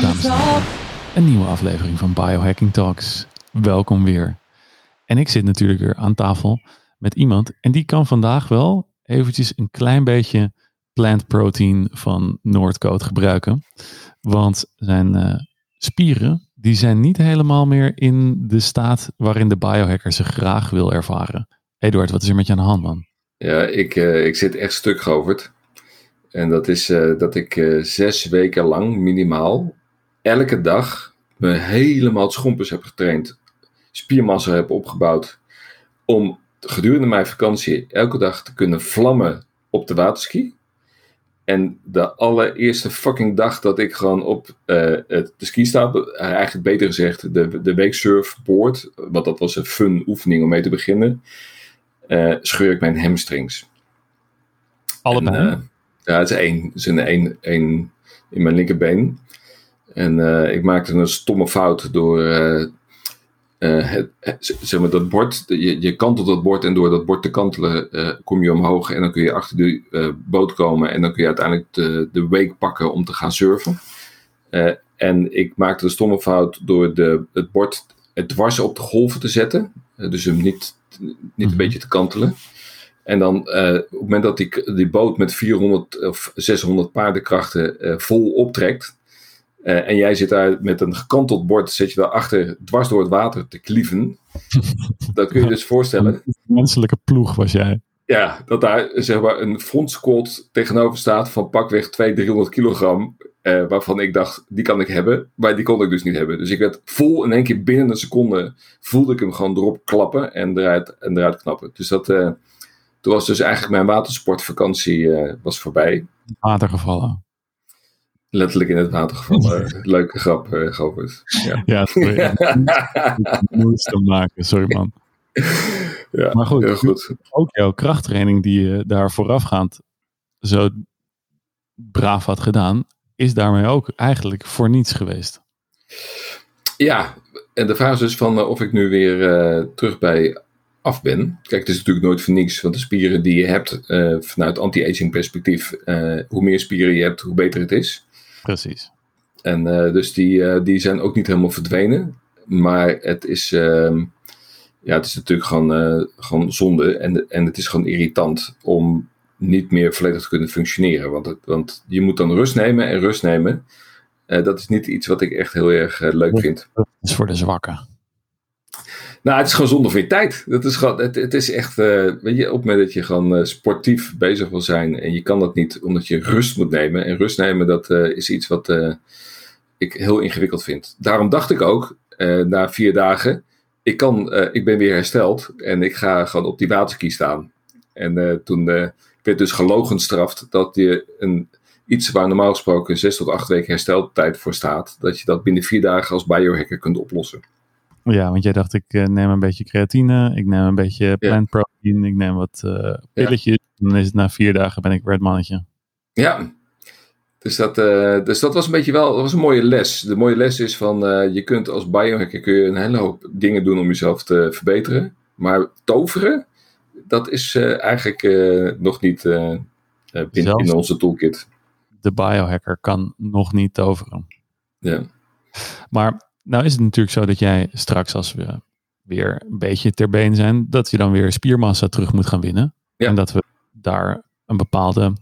Dames en heren. Een nieuwe aflevering van Biohacking Talks. Welkom weer. En ik zit natuurlijk weer aan tafel met iemand. En die kan vandaag wel eventjes een klein beetje plant protein van Noordcoat gebruiken. Want zijn uh, spieren, die zijn niet helemaal meer in de staat waarin de biohacker ze graag wil ervaren. Eduard, wat is er met je aan de hand, man? Ja, ik, uh, ik zit echt stuk goverd. En dat is uh, dat ik zes weken lang minimaal elke dag me helemaal het schompers heb getraind. Spiermassa heb opgebouwd. Om gedurende mijn vakantie elke dag te kunnen vlammen op de waterski. En de allereerste fucking dag dat ik gewoon op uh, de ski sta, eigenlijk beter gezegd de, de weeksurfboard, want dat was een fun oefening om mee te beginnen, scheur ik mijn hamstrings. Allebei? En, ja, het is één. Het is een één, één in mijn linkerbeen. En uh, ik maakte een stomme fout door uh, uh, het, zeg maar dat bord. Je, je kantelt dat bord en door dat bord te kantelen kom je omhoog. En dan kun je achter de boot komen. En dan kun je uiteindelijk de, de wake pakken om te gaan surfen. en ik maakte de stomme fout door de, het bord het dwars op de golven te zetten. dus hem niet, niet een beetje te kantelen. En dan uh, op het moment dat die, die boot met 400 of 600 paardenkrachten uh, vol optrekt. Uh, en jij zit daar met een gekanteld bord, zit je daarachter dwars door het water te klieven. dan kun je dus voorstellen. Een menselijke ploeg was jij. Ja, dat daar zeg maar een front squat tegenover staat van pakweg 200, 300 kilogram. waarvan ik dacht, die kan ik hebben. Maar die kon ik dus niet hebben. Dus ik werd vol in één keer binnen een seconde. voelde ik hem gewoon erop klappen en eruit, en eruit knappen. Dus dat toen was dus eigenlijk mijn watersportvakantie was voorbij. Water gevallen. Letterlijk in het water gevallen. Leuke grap, uh, Govert. Ja, ja moest te maken. Sorry man. Ja, maar goed, heel goed. ook jouw krachttraining die je daar voorafgaand zo braaf had gedaan, is daarmee ook eigenlijk voor niets geweest. Ja, en de vraag is dus van uh, of ik nu weer uh, terug bij af ben. Kijk, het is natuurlijk nooit voor niks, want de spieren die je hebt uh, vanuit anti-aging perspectief, uh, hoe meer spieren je hebt, hoe beter het is. Precies. En uh, dus die, die zijn ook niet helemaal verdwenen, maar het is, ehm, ja, het is natuurlijk gewoon, gewoon zonde en, en het is gewoon irritant om niet meer volledig te kunnen functioneren. Want, het, want je moet dan rust nemen en rust nemen. dat is niet iets wat ik echt heel erg leuk vind. Dat is voor de zwakken. Nou, het is gewoon zonde van je tijd. Dat is gewoon, het, het is echt, uh, weet je, op het moment dat je gewoon uh, sportief bezig wil zijn en je kan dat niet omdat je rust moet nemen. En rust nemen, dat uh, is iets wat ik heel ingewikkeld vind. Daarom dacht ik ook, na vier dagen, ik, kan, ik ben weer hersteld en ik ga gewoon op die waterski staan. En toen werd dus gelogenstraft dat je een, iets waar normaal gesproken zes tot acht weken hersteltijd voor staat, dat je dat binnen vier dagen als biohacker kunt oplossen. Ja, want jij dacht, ik uh, neem een beetje creatine, ik neem een beetje plant protein, ik neem wat uh, pilletjes. Ja. Dan is het na vier dagen ben ik weer het mannetje. Ja, dus dat, uh, dus dat was een beetje wel, dat was een mooie les. De mooie les is van, je kunt als biohacker kun je een hele hoop dingen doen om jezelf te verbeteren. Maar toveren, dat is eigenlijk nog niet binnen, in onze toolkit. De biohacker kan nog niet toveren. Ja. Maar nou is het natuurlijk zo dat jij straks als we weer een beetje ter been zijn, dat je dan weer spiermassa terug moet gaan winnen. Ja. En dat we daar een bepaalde,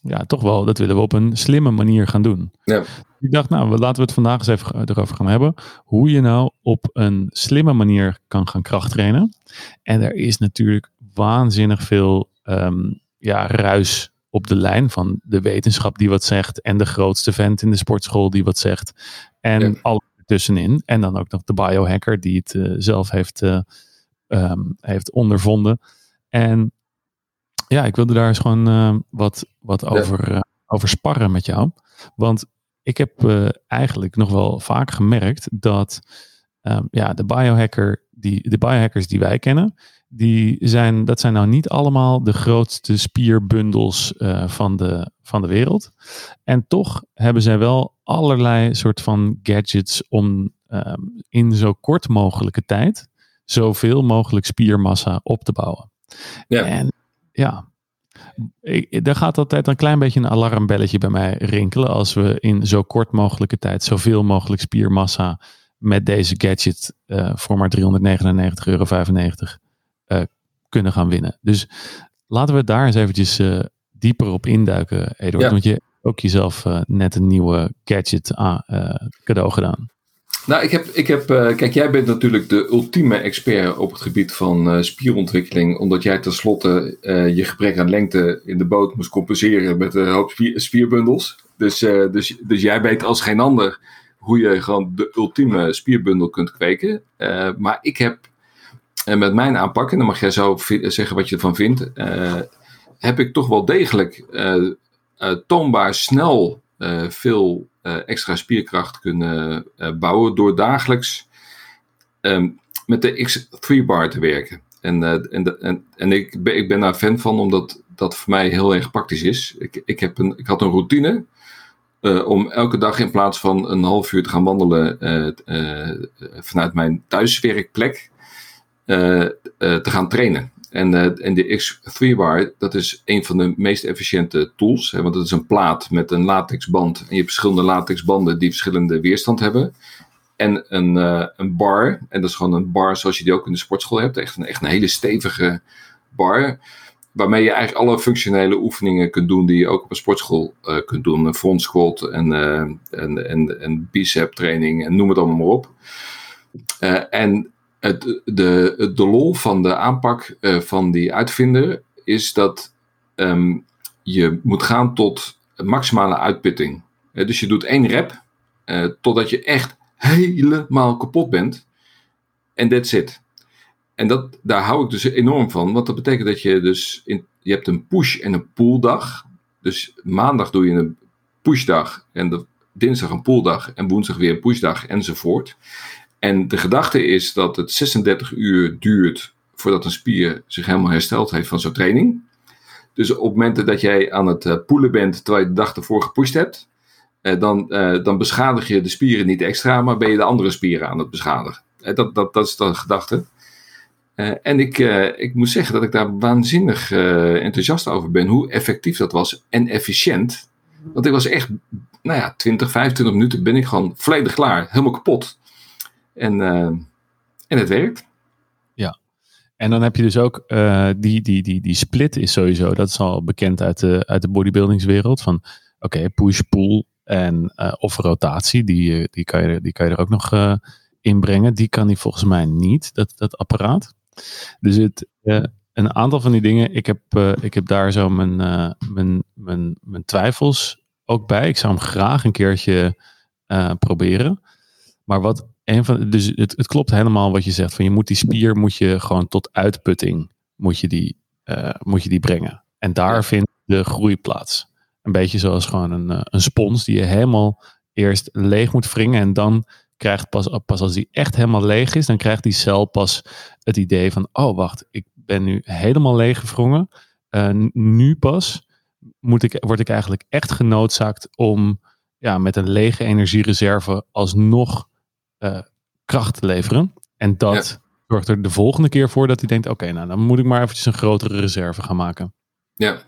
ja toch wel, dat willen we op een slimme manier gaan doen. Ja. Ik dacht, nou laten we het vandaag eens even erover gaan hebben. Hoe je nou op een slimme manier kan gaan krachttrainen. En er is natuurlijk waanzinnig veel um, ja, ruis op de lijn van de wetenschap die wat zegt. En de grootste vent in de sportschool die wat zegt. En ja. alle tussenin. En dan ook nog de biohacker die het uh, zelf heeft, uh, um, heeft ondervonden. En ja, ik wilde daar eens gewoon uh, wat, wat over, over sparren met jou. Want ik heb eigenlijk nog wel vaak gemerkt dat um, ja, de biohacker, die, de biohackers die wij kennen, die zijn, dat zijn nou niet allemaal de grootste spierbundels uh, van, de, van de wereld. En toch hebben zij wel allerlei soort van gadgets om um, in zo kort mogelijke tijd zoveel mogelijk spiermassa op te bouwen. Ja. En ja, ik, er gaat altijd een klein beetje een alarmbelletje bij mij rinkelen als we in zo kort mogelijke tijd zoveel mogelijk spiermassa met deze gadget uh, voor maar 399,95 euro uh, kunnen gaan winnen. Dus laten we daar eens eventjes uh, dieper op induiken, Eduard. Ja. Want je ook jezelf net een nieuwe gadget aan, cadeau gedaan. Nou, ik heb, ik heb kijk, jij bent natuurlijk de ultieme expert op het gebied van spierontwikkeling, omdat jij tenslotte je gebrek aan lengte in de boot moest compenseren met een hoop spier, spierbundels. Dus, dus, dus jij weet als geen ander hoe je gewoon de ultieme spierbundel kunt kweken. Uh, maar ik heb uh, met mijn aanpak, en dan mag jij zo zeggen wat je ervan vindt, uh, heb ik toch wel degelijk toonbaar snel veel extra spierkracht kunnen bouwen door dagelijks um, met de X3 bar te werken. En, en, en, en ik, ben, ik ben daar fan van, omdat dat voor mij heel erg praktisch is. Ik, ik, heb een, ik had een routine uh, om elke dag in plaats van een half uur te gaan wandelen uh, uh, vanuit mijn thuiswerkplek te gaan trainen. En, en de X3 bar, dat is een van de meest efficiënte tools. Hè, want het is een plaat met een latexband. En je hebt verschillende latexbanden die verschillende weerstand hebben. En een, een bar, en dat is gewoon een bar zoals je die ook in de sportschool hebt. Echt een, echt een hele stevige bar waarmee je eigenlijk alle functionele oefeningen kunt doen die je ook op een sportschool uh, kunt doen. Een front squat en, uh, en, en, en bicep training en noem het allemaal maar op. Uh, en het, de, de lol van de aanpak van die uitvinder is dat um, je moet gaan tot maximale uitputting. dus je doet één rep totdat je echt helemaal kapot bent. En that's it. En dat, daar hou ik dus enorm van, want dat betekent dat je dus, in, je hebt een push- en een pooldag. Dus maandag doe je een pushdag en dinsdag een pooldag en woensdag weer een pushdag enzovoort. En de gedachte is dat het 36 uur duurt voordat een spier zich helemaal hersteld heeft van zo'n training. Dus op momenten dat jij aan het uh, poelen bent terwijl je de dag ervoor gepusht hebt, uh, dan, uh, dan beschadig je de spieren niet extra, maar ben je de andere spieren aan het beschadigen. dat, dat, dat is de gedachte. Uh, en ik, uh, ik moet zeggen dat ik daar waanzinnig uh, enthousiast over ben. Hoe effectief dat was en efficiënt. Want ik was echt, nou ja, 20, 25 minuten ben ik gewoon volledig klaar. Helemaal kapot. En, en het werkt. Ja. En dan heb je dus ook die, die, die, die split is sowieso, dat is al bekend uit de, uit de bodybuildingswereld. Van oké, push, pull en of rotatie. Die, die, kan je, die kan je er ook nog inbrengen. Die kan hij volgens mij niet, dat, dat apparaat. Dus het, uh, een aantal van die dingen, ik heb, uh, ik heb daar zo mijn, uh, mijn, mijn, mijn twijfels ook bij. Ik zou hem graag een keertje proberen. Maar wat een van, dus het, het klopt helemaal wat je zegt. Van je moet die spier moet je gewoon tot uitputting moet je die, moet je die brengen. En daar vindt de groei plaats. Een beetje zoals gewoon een, een spons die je helemaal eerst leeg moet wringen en dan krijgt pas, pas als die echt helemaal leeg is, dan krijgt die cel pas het idee van, oh wacht, ik ben nu helemaal leeggevrongen. Uh, nu pas moet ik, word ik eigenlijk echt genoodzaakt om ja, met een lege energiereserve alsnog uh, kracht te leveren. En dat zorgt er de volgende keer voor dat hij denkt, oké, nou dan moet ik maar eventjes een grotere reserve gaan maken. Ja.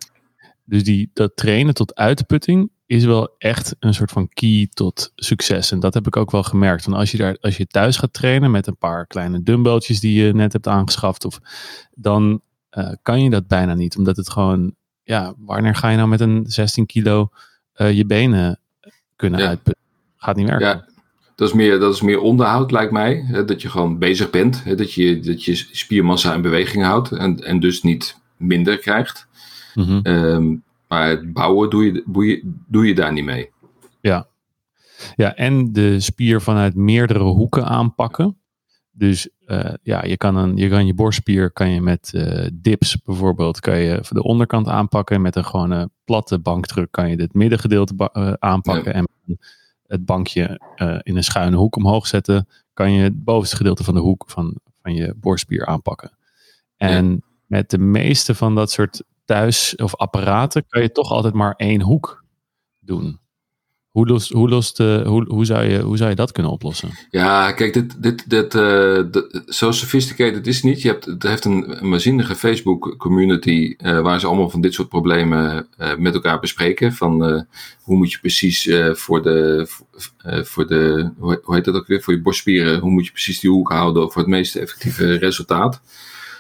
Dus die, dat trainen tot uitputting is wel echt een soort van key tot succes. En dat heb ik ook wel gemerkt. Want als je, daar, als je thuis gaat trainen met een paar kleine dumbbelltjes die je net hebt aangeschaft, of, dan uh, kan je dat bijna niet. Omdat het gewoon, ja, wanneer ga je nou met een 16 kilo uh, je benen kunnen ja. uitputten? Gaat niet werken. Ja. Dat is, meer, dat is meer onderhoud, lijkt mij. Hè, dat je gewoon bezig bent. Hè, dat, je, dat je spiermassa in beweging houdt. En, en dus niet minder krijgt. Mm -hmm. um, maar het bouwen doe je, doe je, doe je daar niet mee. Ja. ja, en de spier vanuit meerdere hoeken aanpakken. Dus uh, ja, je kan, een, je kan je borstspier kan je met uh, dips bijvoorbeeld, kan je de onderkant aanpakken. Met een gewone platte bankdruk kan je het middengedeelte uh, aanpakken. Ja. En het bankje in een schuine hoek omhoog zetten, kan je het bovenste gedeelte van de hoek van, van je borstspier aanpakken. En ja. met de meeste van dat soort thuis of apparaten kan je toch altijd maar één hoek doen. Hoe, lost, hoe, lost, uh, hoe, hoe, zou je, hoe zou je dat kunnen oplossen? Ja, kijk, dit, dit, dit, uh, zo sophisticated is het niet. Je hebt, het heeft een, een waanzinnige Facebook community uh, waar ze allemaal van dit soort problemen met elkaar bespreken. Van hoe moet je precies voor de, voor de hoe heet dat ook weer, voor je borstspieren, hoe moet je precies die hoek houden voor het meest effectieve resultaat.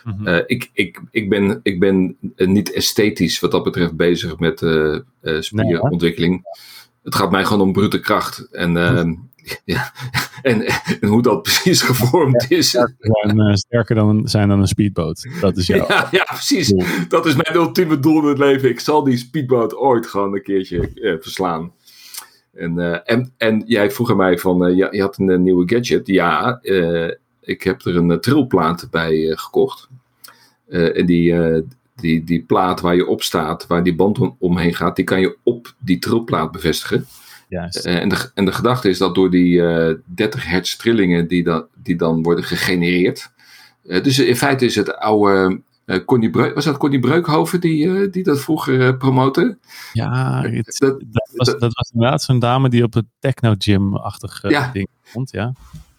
Mm -hmm. ik, ik, ik, ben, ik ben niet esthetisch wat dat betreft bezig met spierontwikkeling. Nee, het gaat mij gewoon om brute kracht. En, uh, ja, en, en, hoe dat precies gevormd is. Zijn, uh, sterker dan, zijn dan een speedboot. Dat is jouw ja, ja, precies. Doel. Dat is mijn ultieme doel in het leven. Ik zal die speedboot ooit gewoon een keertje verslaan. En, uh, en, en jij vroeg aan mij van, je, je, had een nieuwe gadget. Ja, ik heb er een trilplaat bij gekocht. en die, die, die plaat waar je op staat, waar die band om, omheen gaat, die kan je op die trilplaat bevestigen. Juist. Uh, en, de, en de gedachte is dat door die uh, 30 hertz trillingen die, da, die dan worden gegenereerd. Uh, dus in feite is het oude. Connie Breuk, was dat Connie Breukhoven die, die dat vroeger promoten? Ja, het, dat, dat, was, dat was inderdaad zo'n dame die op het techno gym-achtig ja. ding vond, ja.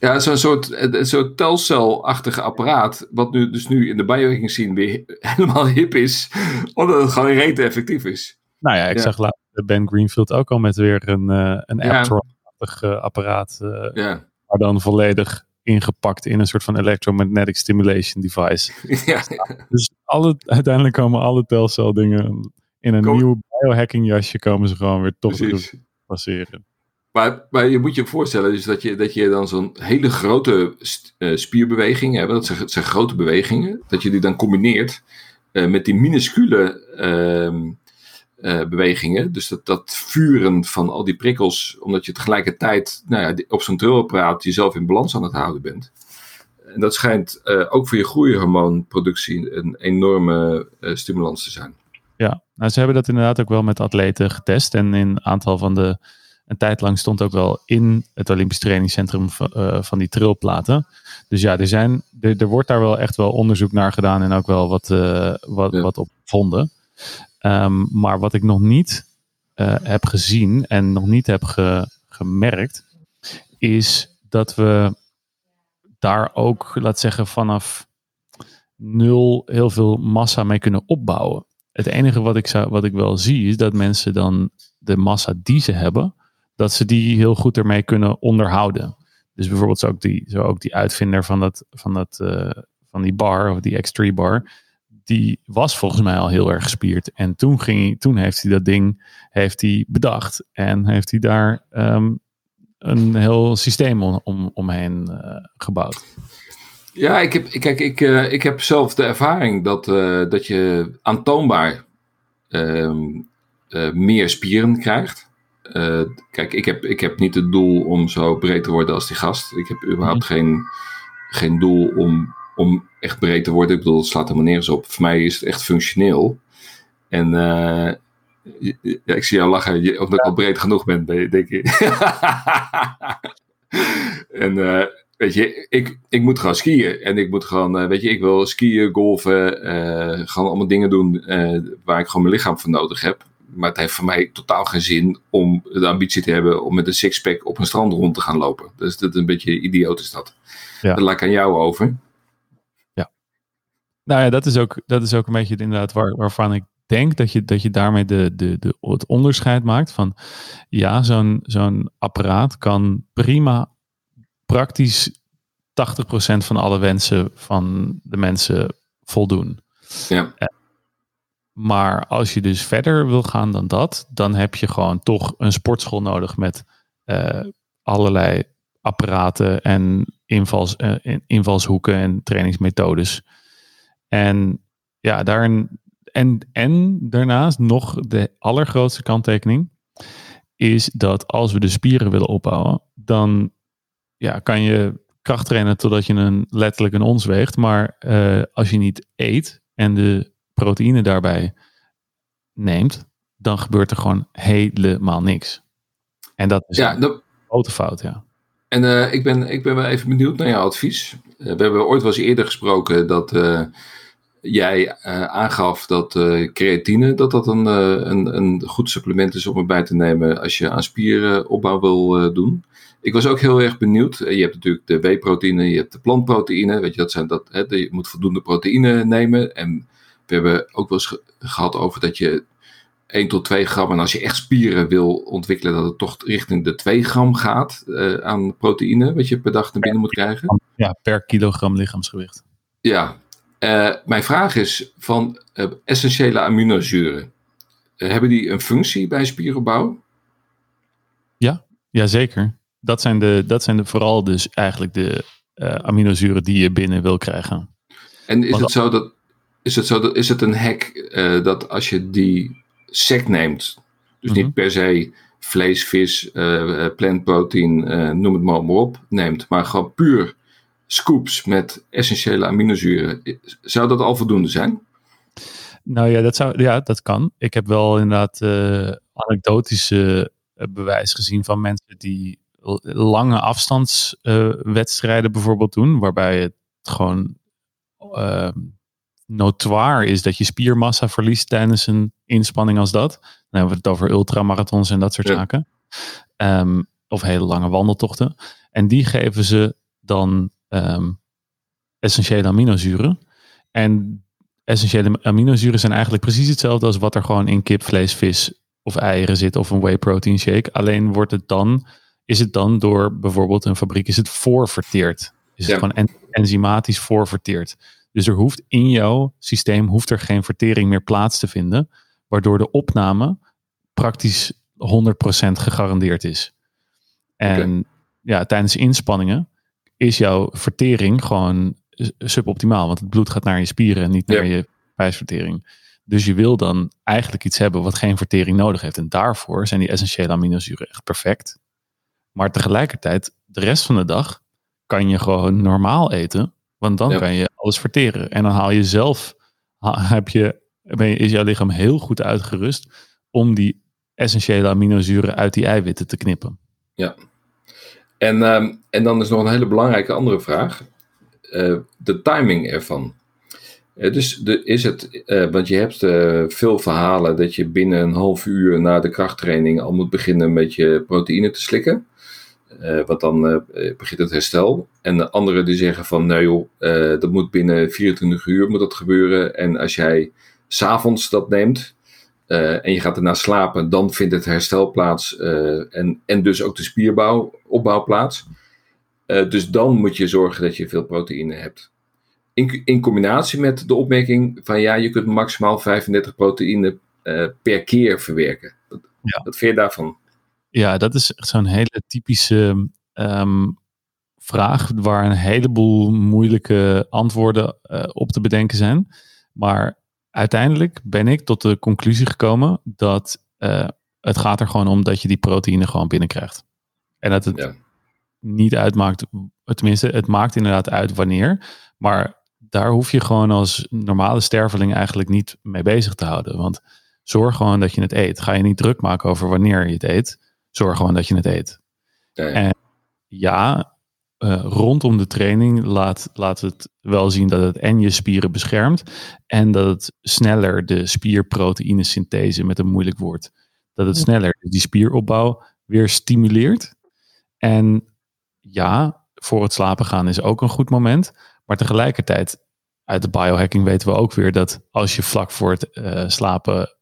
Ja, zo'n soort, een soort telcel-achtige apparaat, wat nu, dus nu in de biohacking scene weer helemaal hip is, omdat het gewoon reet effectief is. Nou ja, ik Ja. zag laatst Ben Greenfield ook al met weer een, eh een. Aptron-achtig eh, apparaat, eh, Ja, maar dan volledig ingepakt in een soort van electromagnetic stimulation device. ja. Dus alle, uiteindelijk komen alle telcel dingen in een Kom- nieuw biohacking jasje komen ze gewoon weer toch precies. passeren. Maar, maar je moet je voorstellen dus dat, je, dat je dan zo'n hele grote eh, spierbeweging hebt, dat zijn, zijn grote bewegingen, dat je die dan combineert eh, met die minuscule ehm, eh, bewegingen. Dus dat, dat vuren van al die prikkels, omdat je tegelijkertijd nou ja, op zo'n trillapparaat jezelf in balans aan het houden bent. En dat schijnt ook voor je groeihormoonproductie een enorme stimulans te zijn. Ja, nou, ze hebben dat inderdaad ook wel met atleten getest. En in een aantal van de. Een tijd lang stond ook wel in het Olympisch Trainingscentrum van, eh, van die trilplaten. Dus ja, er, zijn, er, er wordt daar wel echt wel onderzoek naar gedaan en ook wel wat, eh, wat, Ja. wat op gevonden. Ehm, maar wat ik nog niet eh, heb gezien en nog niet heb ge- gemerkt, is dat we daar ook, laat zeggen, vanaf nul heel veel massa mee kunnen opbouwen. Het enige wat ik, zou, wat ik wel zie is dat mensen dan de massa die ze hebben, dat ze die heel goed ermee kunnen onderhouden. Dus bijvoorbeeld zo ook die, zo ook die uitvinder van, dat, van, dat, eh, van die bar, of die X3 bar, die was volgens mij al heel erg gespierd. En toen, ging hij, toen heeft hij dat ding heeft hij bedacht en heeft hij daar ehm, een heel systeem om, om, omheen eh, gebouwd. Ja, ik heb, kijk, ik, eh, ik heb zelf de ervaring dat, dat je aantoonbaar ehm, eh, meer spieren krijgt. Eh, kijk, ik heb, ik heb niet het doel om zo breed te worden als die gast. Ik heb überhaupt geen, geen doel om, om echt breed te worden. Ik bedoel, het slaat helemaal nergens op. Voor mij is het echt functioneel. En eh, ja, ik zie jou lachen, je- omdat ik al breed genoeg ben, denk ik. en eh, weet je, ik, ik moet gewoon skiën. En ik moet gewoon, eh, weet je, ik wil skiën, golfen, eh, gewoon allemaal dingen doen eh, waar ik gewoon mijn lichaam voor nodig heb. Maar het heeft voor mij totaal geen zin om de ambitie te hebben om met een sixpack op een strand rond te gaan lopen. Dus dat is een beetje idioot is dat. Ja. Dat laat ik aan jou over. Nou ja, dat is ook, dat is ook een beetje het inderdaad waar, waarvan ik denk dat je, dat je daarmee de, de, de, het onderscheid maakt van ja, zo'n zo'n apparaat kan prima praktisch 80% van alle wensen van de mensen voldoen. Ja. Maar als je dus verder wil gaan dan dat, dan heb je gewoon toch een sportschool nodig met eh, allerlei apparaten en invals, eh, in- invalshoeken en trainingsmethodes. En ja, daarin, en, en daarnaast nog de allergrootste kanttekening is dat als we de spieren willen opbouwen, dan ja, kan je kracht trainen totdat je een, letterlijk een ons weegt. Maar eh, als je niet eet en de proteïne daarbij neemt, dan gebeurt er gewoon helemaal niks. En dat is Ja, een grote fout, ja. En eh, ik, ben, ik ben wel even benieuwd naar jouw advies. Eh, we hebben ooit wel eens eerder gesproken dat, eh, jij aangaf dat creatine dat dat een, een, een goed supplement is om erbij te nemen als je aan spieropbouw wil doen. Ik was ook heel erg benieuwd. Je hebt natuurlijk de whey-proteïne, je hebt de plantproteïne. Weet je, dat zijn dat, hè, je moet voldoende proteïne nemen. En we hebben ook wel eens gehad over dat je 1 tot 2 gram. En als je echt spieren wil ontwikkelen, dat het toch richting de 2 gram gaat aan proteïne. Wat je per dag naar binnen moet krijgen. Ja, per kilogram lichaamsgewicht. Ja, uh, mijn vraag is van uh, essentiële aminozuren. Hebben die een functie bij spieropbouw? Ja, ja zeker. Dat zijn, de, dat zijn de, vooral dus eigenlijk de aminozuren die je binnen wil krijgen. En is het zo dat is het, zo dat, is het een hack dat als je die sec neemt, dus niet mhm. per se vlees, vis, plantprotein, noem het maar, maar op, neemt, maar gewoon puur scoops met essentiële aminozuren. Zou dat al voldoende zijn? Nou ja, dat, zou, ja, dat kan. Ik heb wel inderdaad anekdotische bewijs gezien van mensen die lange afstandswedstrijden bijvoorbeeld doen, waarbij het gewoon uh, notoir is dat je spiermassa verliest tijdens een inspanning als dat. Dan hebben we het over ultramarathons en dat soort zaken. Um, of hele lange wandeltochten. En die geven ze dan um, essentiële aminozuren. En essentiële aminozuren zijn eigenlijk precies hetzelfde als wat er gewoon in kip, vlees, vis of eieren zit of een whey protein shake. Alleen wordt het dan, is het dan door bijvoorbeeld een fabriek, is het voorverteerd. Is het gewoon enzymatisch voorverteerd. Dus er hoeft in jouw systeem hoeft er geen vertering meer plaats te vinden, waardoor de opname praktisch 100% gegarandeerd is. En ja, tijdens inspanningen is jouw vertering gewoon suboptimaal. Want het bloed gaat naar je spieren en niet naar je spijsvertering. Dus je wil dan eigenlijk iets hebben wat geen vertering nodig heeft. En daarvoor zijn die essentiële aminozuren echt perfect. Maar tegelijkertijd, de rest van de dag kan je gewoon normaal eten. Want dan kan je alles verteren. En dan haal je zelf, heb je, ben je, is jouw lichaam heel goed uitgerust om die essentiële aminozuren uit die eiwitten te knippen. Ja, en, ehm, en dan is nog een hele belangrijke andere vraag. Uh, de timing ervan. Uh, dus de, is het, uh, want je hebt veel verhalen dat je binnen een half uur na de krachttraining al moet beginnen met je proteïne te slikken. Want dan begint het herstel. En anderen die zeggen van, nou joh, dat moet binnen 24 uur moet dat gebeuren. En als jij s'avonds dat neemt, uh, en je gaat erna slapen, dan vindt het herstel plaats uh, en, en dus ook de spierbouw, opbouw plaats. Uh, dus dan moet je zorgen dat je veel proteïne hebt. In, in combinatie met de opmerking van ja, je kunt maximaal 35 proteïne per keer verwerken. Wat, ja. wat vind je daarvan? Ja, dat is echt zo'n hele typische um, vraag waar een heleboel moeilijke antwoorden op te bedenken zijn. Maar uiteindelijk ben ik tot de conclusie gekomen dat uh, het gaat er gewoon om dat je die proteïne gewoon binnenkrijgt. En dat het niet uitmaakt, tenminste, het maakt inderdaad uit wanneer. Maar daar hoef je gewoon als normale sterveling eigenlijk niet mee bezig te houden. Want zorg gewoon dat je het eet. Ga je niet druk maken over wanneer je het eet. Zorg gewoon dat je het eet. Ja, ja. En ja, uh, rondom de training laat, laat het wel zien dat het en je spieren beschermt en dat het sneller de spierproteïnesynthese met een moeilijk woord, dat het sneller die spieropbouw weer stimuleert. En ja, voor het slapen gaan is ook een goed moment, maar tegelijkertijd uit de biohacking weten we ook weer dat als je vlak voor het uh, slapen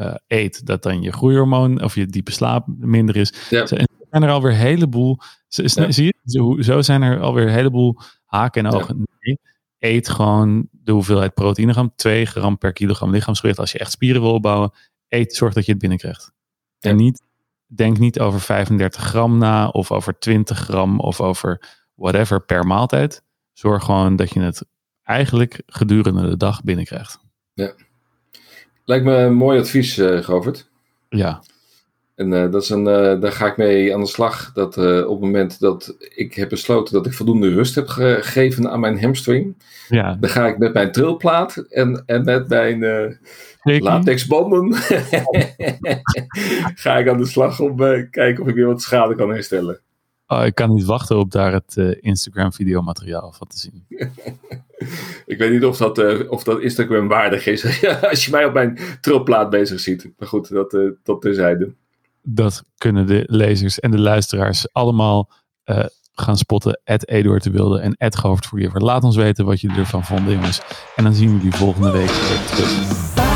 uh, eet, dat dan je groeihormoon of je diepe slaap minder is. Ja. zijn er alweer een heleboel zo, Zie je? Zo, zo, zijn er alweer een heleboel haken en ogen. Nee, eet gewoon de hoeveelheid proteïnegram. 2 gram per kilogram lichaamsgewicht. Als je echt spieren wil opbouwen, eet, zorg dat je het binnenkrijgt. En niet, denk niet over 35 gram na, of over 20 gram, of over whatever per maaltijd. Zorg gewoon dat je het eigenlijk gedurende de dag binnenkrijgt. Ja. Lijkt me een mooi advies, uh, Govert. Ja. En uh, dat is een, uh, daar ga ik mee aan de slag. Dat op het moment dat ik heb besloten dat ik voldoende rust heb gegeven aan mijn hamstring. Ja. Dan ga ik met mijn trilplaat en, en met mijn latexbanden. ga ik aan de slag om te kijken of ik weer wat schade kan herstellen. Oh, ik kan niet wachten op daar het uh, Instagram videomateriaal van te zien. ik weet niet of dat, uh, of dat Instagram waardig is. Als je mij op mijn trilplaat bezig ziet. Maar goed, dat, uh, dat terzijde. Dat kunnen de lezers en de luisteraars allemaal gaan spotten. Eduard de Wilde en Hoofdvoergever. Laat ons weten wat jullie ervan vonden, jongens. En dan zien we jullie volgende week weer terug.